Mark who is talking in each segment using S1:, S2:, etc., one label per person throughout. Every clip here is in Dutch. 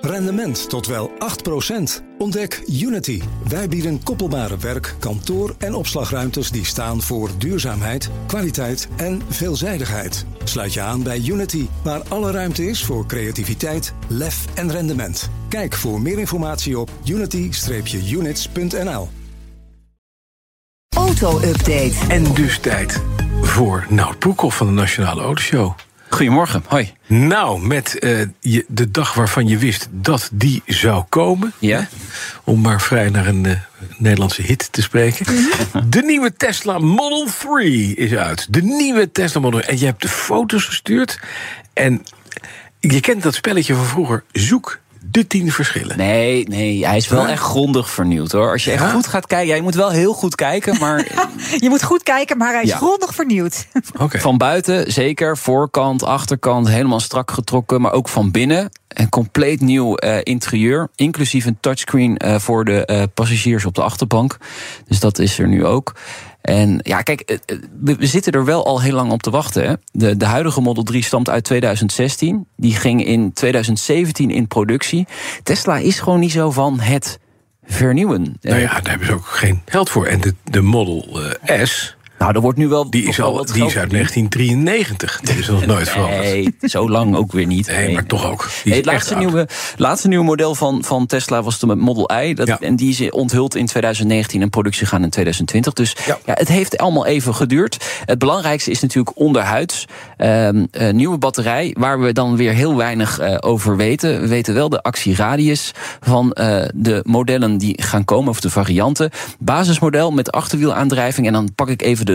S1: Rendement tot wel 8%. Ontdek Unity. Wij bieden koppelbare werk, kantoor en opslagruimtes die staan voor duurzaamheid, kwaliteit en veelzijdigheid. Sluit je aan bij Unity, waar alle ruimte is voor creativiteit, lef en rendement. Kijk voor meer informatie op unity-units.nl.
S2: Auto-update.
S3: En dus tijd voor Nout Broekhoff van de Nationale Autoshow.
S4: Goedemorgen, hoi.
S3: Nou, met uh, je, de dag waarvan je wist dat die zou komen.
S4: Ja.
S3: Om maar vrij naar een uh, Nederlandse hit te spreken. de nieuwe Tesla Model 3 is uit. De nieuwe Tesla Model 3. En je hebt de foto's gestuurd. En je kent dat spelletje van vroeger. Zoek de tien verschillen.
S4: Nee, nee, hij is wel echt grondig vernieuwd hoor. Als je echt goed gaat kijken, ja, je moet wel heel goed kijken, maar.
S5: je moet goed kijken, maar hij is grondig vernieuwd.
S3: Okay.
S4: Van buiten zeker, voorkant, achterkant, helemaal strak getrokken, maar ook van binnen. Een compleet nieuw uh, interieur, inclusief een touchscreen uh, voor de uh, passagiers op de achterbank. Dus dat is er nu ook. En ja, kijk, we, we zitten er wel al heel lang op te wachten. De, de huidige Model 3 stamt uit 2016. Die ging in 2017 in productie. Tesla is gewoon niet zo van het vernieuwen.
S3: Nou ja, daar hebben ze ook geen geld voor. En de, de Model S.
S4: Nou, er wordt nu wel.
S3: Die is, al, die is uit 1993. Die is nog nooit veranderd.
S4: Nee, zo lang ook weer niet.
S3: Nee, maar toch ook.
S4: Nee, het laatste nieuwe, laatste nieuwe model van, van Tesla was de Model I. Dat,
S3: Ja.
S4: En die is onthuld in 2019 en productie gaan in 2020. Dus ja.
S3: Ja.
S4: het heeft allemaal even geduurd. Het belangrijkste is natuurlijk onderhuids. Ehm een nieuwe batterij, waar we dan weer heel weinig eh, over weten. We weten wel de actieradius van eh, de modellen die gaan komen, of de varianten. Basismodel met achterwielaandrijving. En dan pak ik even de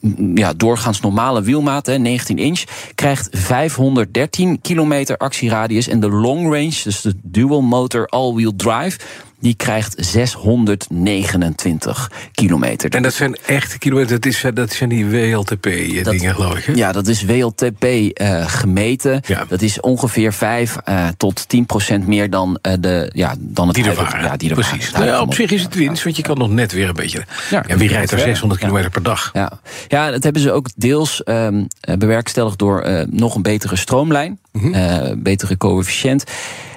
S4: mm, ja, doorgaans normale wielmaat, hè, 19 inch. Krijgt 513 kilometer actieradius. En de long range, dus de dual motor all-wheel drive. Die krijgt 629 kilometer.
S3: En dat zijn echte kilometers. Dat, is, dat zijn die WLTP-dingen, geloof ik. Hè?
S4: Ja, dat is WLTP eh, gemeten.
S3: Ja.
S4: Dat is ongeveer 5 eh, tot 10 procent meer dan, eh, de, ja, dan het
S3: Die er waren.
S4: Ja, die er
S3: Precies.
S4: waren.
S3: Nou op zich is het winst, want je kan nog net weer een beetje. Ja,
S4: Ja,
S3: wie rijdt er
S4: verder.
S3: 600
S4: Ja.
S3: kilometer per dag?
S4: Ja. ja, dat hebben ze ook deels ehm, eh, bewerkstelligd door eh, nog een betere stroomlijn,
S3: Mhm.
S4: eh, betere coëfficiënt.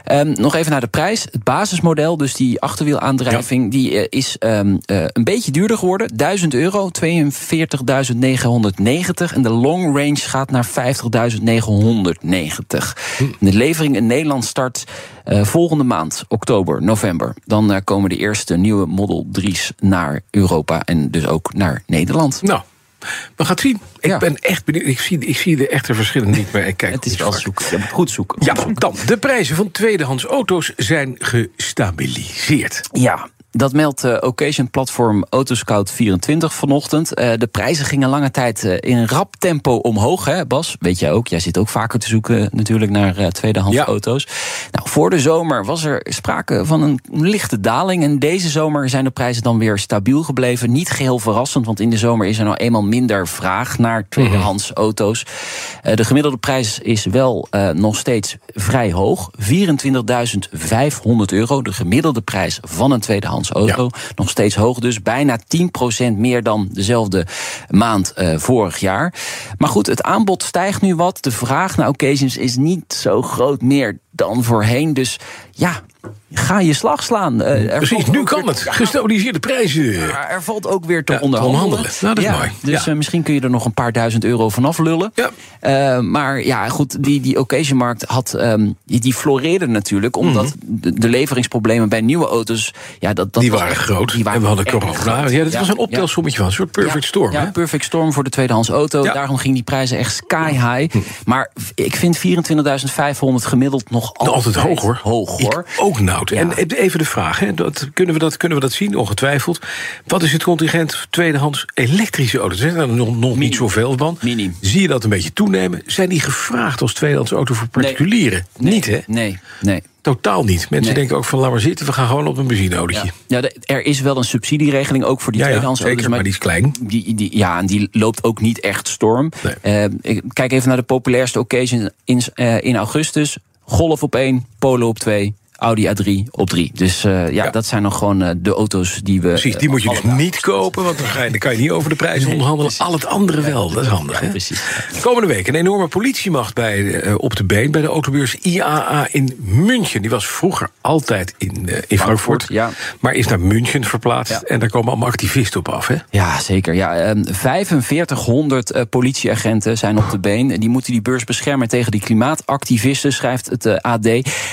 S4: Ehm, nog even naar de prijs. Het basismodel, dus die achterwielaandrijving, die eh, is ehm, eh, een beetje duurder geworden. 1000 euro, 42.990. En de long range gaat naar 50.990. De levering in Nederland start volgende maand, oktober, november. Dan komen de eerste nieuwe Model 3's naar Europa en dus ook naar Nederland.
S3: Nou, we gaan het zien. Ik
S4: Ja.
S3: ben echt benieuwd. Ik zie, ik zie de echte verschillen niet, maar ik kijk
S4: Het is wel zoeken. Goed zoeken.
S3: Ja, dan. De prijzen van tweedehands auto's zijn gestabiliseerd.
S4: Ja, dat meldt eh, Occasion platform Autoscout24 vanochtend. Eh, de prijzen gingen lange tijd eh, in rap tempo omhoog, hè, Bas? Weet jij ook. Jij zit ook vaker te zoeken natuurlijk naar eh, tweedehands
S3: Ja.
S4: auto's. Nou, voor de zomer was er sprake van een lichte daling. En deze zomer zijn de prijzen dan weer stabiel gebleven. Niet geheel verrassend, want in de zomer is er nou eenmaal minder vraag naar tweedehands auto's. Eh, de gemiddelde prijs is wel nog steeds vrij hoog. 24.500 euro. De gemiddelde prijs van een tweedehands auto. Nog steeds hoog, dus bijna 10% meer dan dezelfde maand eh, vorig jaar. Maar goed, het aanbod stijgt nu wat. De vraag naar occasions is niet zo groot meer dan voorheen. Dus ja, ga je slag slaan. Er
S3: Precies, nu kan
S4: weer-
S3: het. Gestabiliseerde prijzen.
S4: maar er valt ook weer te
S3: Ja,
S4: onderhandelen.
S3: onderhandelen. Nou, dat is
S4: ja,
S3: mooi.
S4: Dus
S3: Ja.
S4: eh, misschien kun je er nog een paar duizend euro vanaf lullen.
S3: Ja.
S4: Eh, maar ja, goed, die, die occasionmarkt had, ehm, die, die floreerde natuurlijk. Omdat de, de leveringsproblemen bij nieuwe auto's... Ja, dat, dat
S3: Mhm. die waren groot.
S4: die waren
S3: en we hadden corona. Ja, dat
S4: Ja,
S3: was een
S4: ja.
S3: optelsommetje van. Een soort perfect
S4: Ja,
S3: storm.
S4: Ja,
S3: hè?
S4: perfect storm voor de tweedehands auto.
S3: Ja.
S4: Daarom gingen die prijzen echt sky high.
S3: Hm.
S4: Maar ik vind 24.500 gemiddeld nog
S3: Nou,
S4: altijd,
S3: altijd hoog hoor.
S4: Hoog hoor.
S3: Ik ook noud.
S4: Ja.
S3: En even de vraag, hè, dat, kunnen, we dat, kunnen we dat zien? Ongetwijfeld. Wat is het contingent tweedehands elektrische auto's? Er zijn er nog, nog niet zoveel van.
S4: Minim.
S3: Zie je dat een beetje toenemen? Zijn die gevraagd als tweedehands auto voor particulieren?
S4: Nee.
S3: Niet hè?
S4: Nee, nee.
S3: Totaal niet. Mensen
S4: Nee.
S3: denken ook van laat maar zitten, we gaan gewoon op een benzineautootje.
S4: Ja, ja er is wel een subsidieregeling ook voor die
S3: Ja, ja,
S4: tweedehands
S3: zeker,
S4: auto's.
S3: maar die is klein.
S4: Die, die, ja, en die loopt ook niet echt storm.
S3: Nee.
S4: Eh, ik kijk even naar de populairste occasions in, eh, in augustus. Golf op 1, Polo op 2, Audi A3 op 3. Dus uh, ja, ja, dat zijn nog gewoon uh, de auto's die we.
S3: Precies, die moet je dus niet kopen, want dan, ga je, dan kan je niet over de prijs nee, onderhandelen. Precies. Al het andere wel, dat is handig. Ja, hè? Precies. Komende week een enorme politiemacht bij, uh, op de been bij de autobeurs IAA in München. Die was vroeger altijd in, in Frankfurt, ja. maar is naar München verplaatst. En daar komen allemaal activisten op af, hè?
S4: Ja, zeker. Ja, um, 4500 politieagenten zijn op de been. Die moeten die beurs beschermen tegen die klimaatactivisten, schrijft het AD.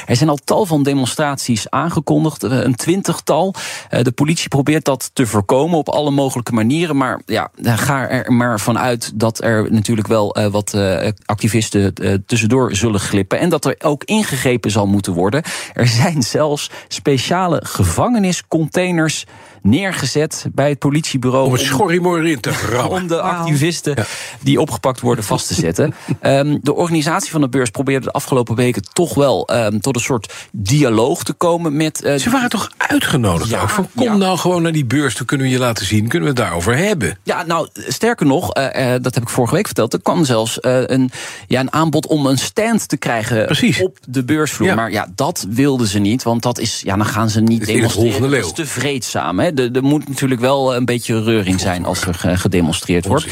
S4: Er zijn al tal van demonstraties aangekondigd, een twintigtal. De politie probeert dat te voorkomen op alle mogelijke manieren. Maar ja, ga er maar vanuit dat er natuurlijk wel wat activisten tussendoor zullen glippen. En dat er ook ingegrepen zal moeten worden. Er zijn zelfs speciale gevangeniscontainers neergezet bij het politiebureau.
S3: Om het schorrimorrie te rammen.
S4: Om de activisten ja. die opgepakt worden vast te zetten. um, de organisatie van de beurs probeerde de afgelopen weken toch wel um, tot een soort dialoog te komen met. Uh,
S3: Ze waren toch uitgenodigd ja, ook? Van kom ja. nou gewoon naar die beurs, dan kunnen we je laten zien, kunnen we het daarover hebben.
S4: Ja, nou, sterker nog, uh, uh, dat heb ik vorige week verteld. Er kwam zelfs een, ja, een aanbod om een stand te krijgen Precies. op de beursvloer. Maar ja, dat wilden ze niet, want dat is, ja, dan gaan ze niet demonstreren. Dat is te vreedzaam. Hè? Er moet natuurlijk wel een beetje reuring zijn als er gedemonstreerd wordt.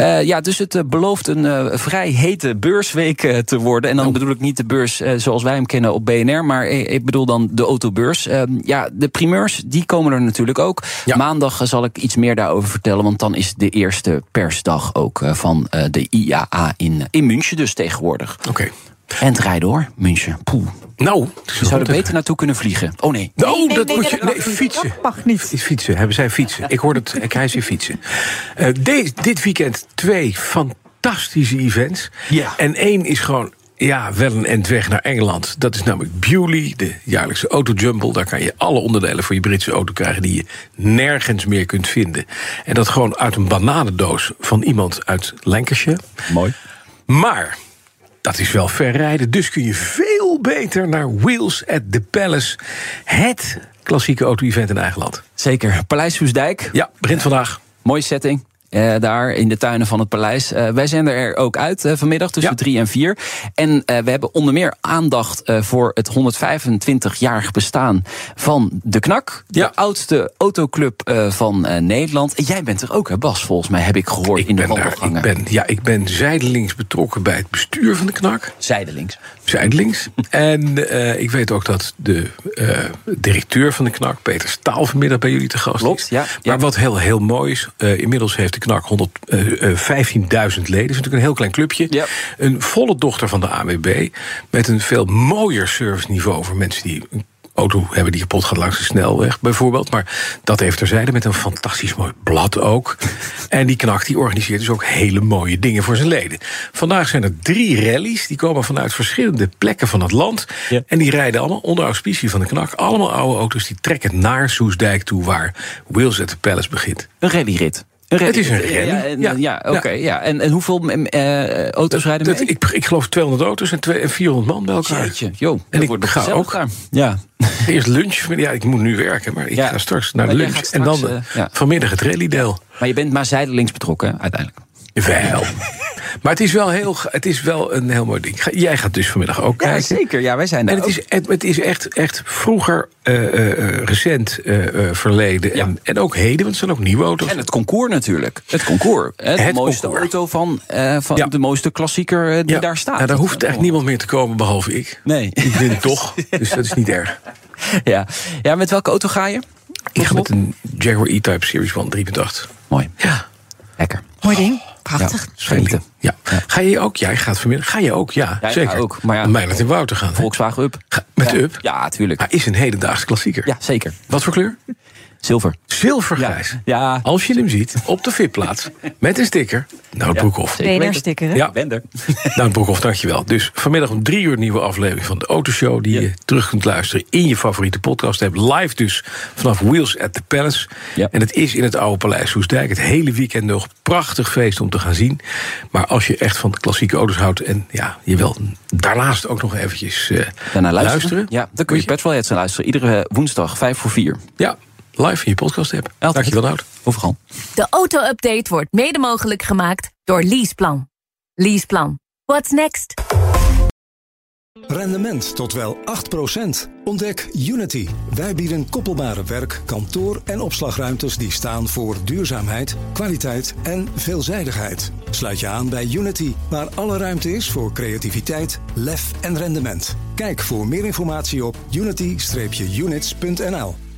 S4: Uh, ja, dus het belooft een uh, vrij hete beursweek uh, te worden. En dan oh. bedoel ik niet de beurs zoals wij hem kennen op BNR, maar ik bedoel dan de autobeurs. ja, de primeurs, die komen er natuurlijk ook. Ja. Maandag zal ik iets meer daarover vertellen, want dan is de eerste persdag ook van de IAA in, in München dus tegenwoordig.
S3: Oké. Okay.
S4: En het rijden hoor, München. Poeh.
S3: Nou,
S4: je zou er beter naartoe kunnen vliegen. Oh nee.
S3: Nou,
S5: nee, nee,
S3: dat
S5: nee,
S3: moet je. Nee,
S5: niet.
S3: fietsen.
S5: Dat mag niet.
S3: Fietsen, hebben zij fietsen. Ik hoor het, ik hij fietsen. Uh, de, dit weekend twee fantastische events.
S4: Ja.
S3: En één is gewoon ja, wel een end weg naar Engeland. Dat is namelijk Bewley, de jaarlijkse autojumble. Daar kan je alle onderdelen voor je Britse auto krijgen... die je nergens meer kunt vinden. En dat gewoon uit een bananendoos van iemand uit Lancashire.
S4: Mooi.
S3: Maar dat is wel ver rijden. Dus kun je veel beter naar Wheels at the Palace. Het klassieke auto-event in eigen land.
S4: Zeker. Paleis Soesdijk.
S3: Ja, begint vandaag.
S4: Mooie setting. Uh, daar in de tuinen van het paleis. Uh, wij zijn er ook uit uh, vanmiddag tussen ja. drie en vier. En we hebben onder meer aandacht voor het 125-jarig bestaan van de Knak. De oudste autoclub van Nederland. En jij bent er ook, hè Bas, volgens mij heb ik gehoord
S3: Ik
S4: in de
S3: daar,
S4: wandelgangen.
S3: ik, ben, ja, ik ben zijdelings betrokken bij het bestuur van de knak.
S4: Zijdelings.
S3: Zijdelings. en eh, ik weet ook dat de eh, directeur van de knak, Peter Staal, vanmiddag bij jullie te gast
S4: Klopt,
S3: is.
S4: ja,
S3: Maar
S4: ja.
S3: wat heel, heel mooi is, eh, inmiddels heeft de knak 100, eh, eh, 15.000 leden. Dat is natuurlijk een heel klein clubje.
S4: Ja.
S3: Een volle dochter van de AWB. Met een veel mooier serviceniveau voor mensen die een auto hebben die kapot gaat langs de snelweg, bijvoorbeeld. Maar dat heeft terzijde met een fantastisch mooi blad ook. En die knak die organiseert dus ook hele mooie dingen voor zijn leden. Vandaag zijn er drie rallies. Die komen vanuit verschillende plekken van het land.
S4: Ja.
S3: En die rijden allemaal onder auspicie van de knak. Allemaal oude auto's die trekken naar Soesdijk toe... waar Wheels at the Palace begint.
S4: Een rallyrit.
S3: Het is een rally,
S4: Ja, en-
S3: ja.
S4: oké. ja. En, en hoeveel eh, auto's rijden
S3: Dat,
S4: mee?
S3: ik, ik geloof 200 auto's en, twee- en 400 man bij elkaar.
S4: Jeetje, joh,
S3: En ik
S4: wordt
S3: ga ook.
S4: daar. Ja.
S3: Eerst lunch. Ja, ik moet nu werken, maar ik
S4: Ja.
S3: ga straks naar de
S4: Maar
S3: lunch. en dan eh, vanmiddag het rallydeel.
S4: Maar je bent maar zijdelings betrokken, uiteindelijk.
S3: Wel. Maar het is wel, heel, het is wel een heel mooi ding. Jij gaat dus vanmiddag ook
S4: Ja,
S3: kijken.
S4: zeker. Ja, wij zijn daar
S3: En het
S4: ook.
S3: is, het, het is echt, echt vroeger, eh, eh, eh, recent eh, eh, verleden
S4: Ja.
S3: en, en ook heden, want het zijn ook nieuwe auto's.
S4: En het concours natuurlijk. Het concours. Hè, de
S3: Het
S4: mooiste
S3: concours.
S4: auto van, eh, van
S3: Ja.
S4: de mooiste klassieker die daar staat.
S3: Nou, daar hoeft eigenlijk niemand meer te komen behalve ik.
S4: Nee.
S3: Ik win toch, dus dat is niet erg.
S4: Ja. ja, met welke auto ga je?
S3: Ik ga met een Jaguar E-Type Series 1 3.8.
S4: Mooi.
S3: Ja,
S4: Lekker.
S5: Mooi ding. Prachtig.
S4: Genieten.
S3: Ja. Ga je ook? Jij gaat vanmiddag. Ga je ook? Ja,
S4: Ja,
S3: zeker.
S4: ook, maar ja.
S3: Mij laat in Wouter gaan.
S4: Volkswagen Up.
S3: Ga- Met. Up?
S4: Ja, tuurlijk.
S3: Maar is een hedendaagse klassieker.
S4: Ja, zeker.
S3: Wat voor kleur?
S4: Zilver.
S3: Zilvergrijs.
S4: Ja.
S3: Als je hem ziet op de VIP-plaats met een sticker. Nou, Broekhoff.
S4: zeker.
S5: BNR-sticker, hè?
S3: Ja.
S4: Ik ben er.
S3: Nou, Broekhoff, dankjewel. Dus vanmiddag om drie uur een nieuwe aflevering van de Autoshow... die
S4: Ja.
S3: je terug kunt luisteren in je favoriete podcast. Heb live dus vanaf Wheels at the Palace.
S4: Ja.
S3: En het is in het oude Paleis Soesdijk. Het hele weekend nog. Prachtig feest om te gaan zien. Maar als je echt van klassieke auto's houdt... en ja, je wil daarnaast ook nog eventjes eh,
S4: Daarna luisteren.
S3: luisteren.
S4: Ja, dan kun je Petrolheads gaan luisteren. Iedere woensdag, vijf voor vier.
S3: Ja, live in je podcast app.
S4: Altijd.
S3: Dankjewel, Nout.
S4: Overal.
S2: De auto-update wordt mede mogelijk gemaakt door Leaseplan. Leaseplan. What's next?
S1: Rendement tot wel 8%. Ontdek Unity. Wij bieden koppelbare werk, kantoor en opslagruimtes die staan voor duurzaamheid, kwaliteit en veelzijdigheid. Sluit je aan bij Unity, waar alle ruimte is voor creativiteit, lef en rendement. Kijk voor meer informatie op unity-units.nl.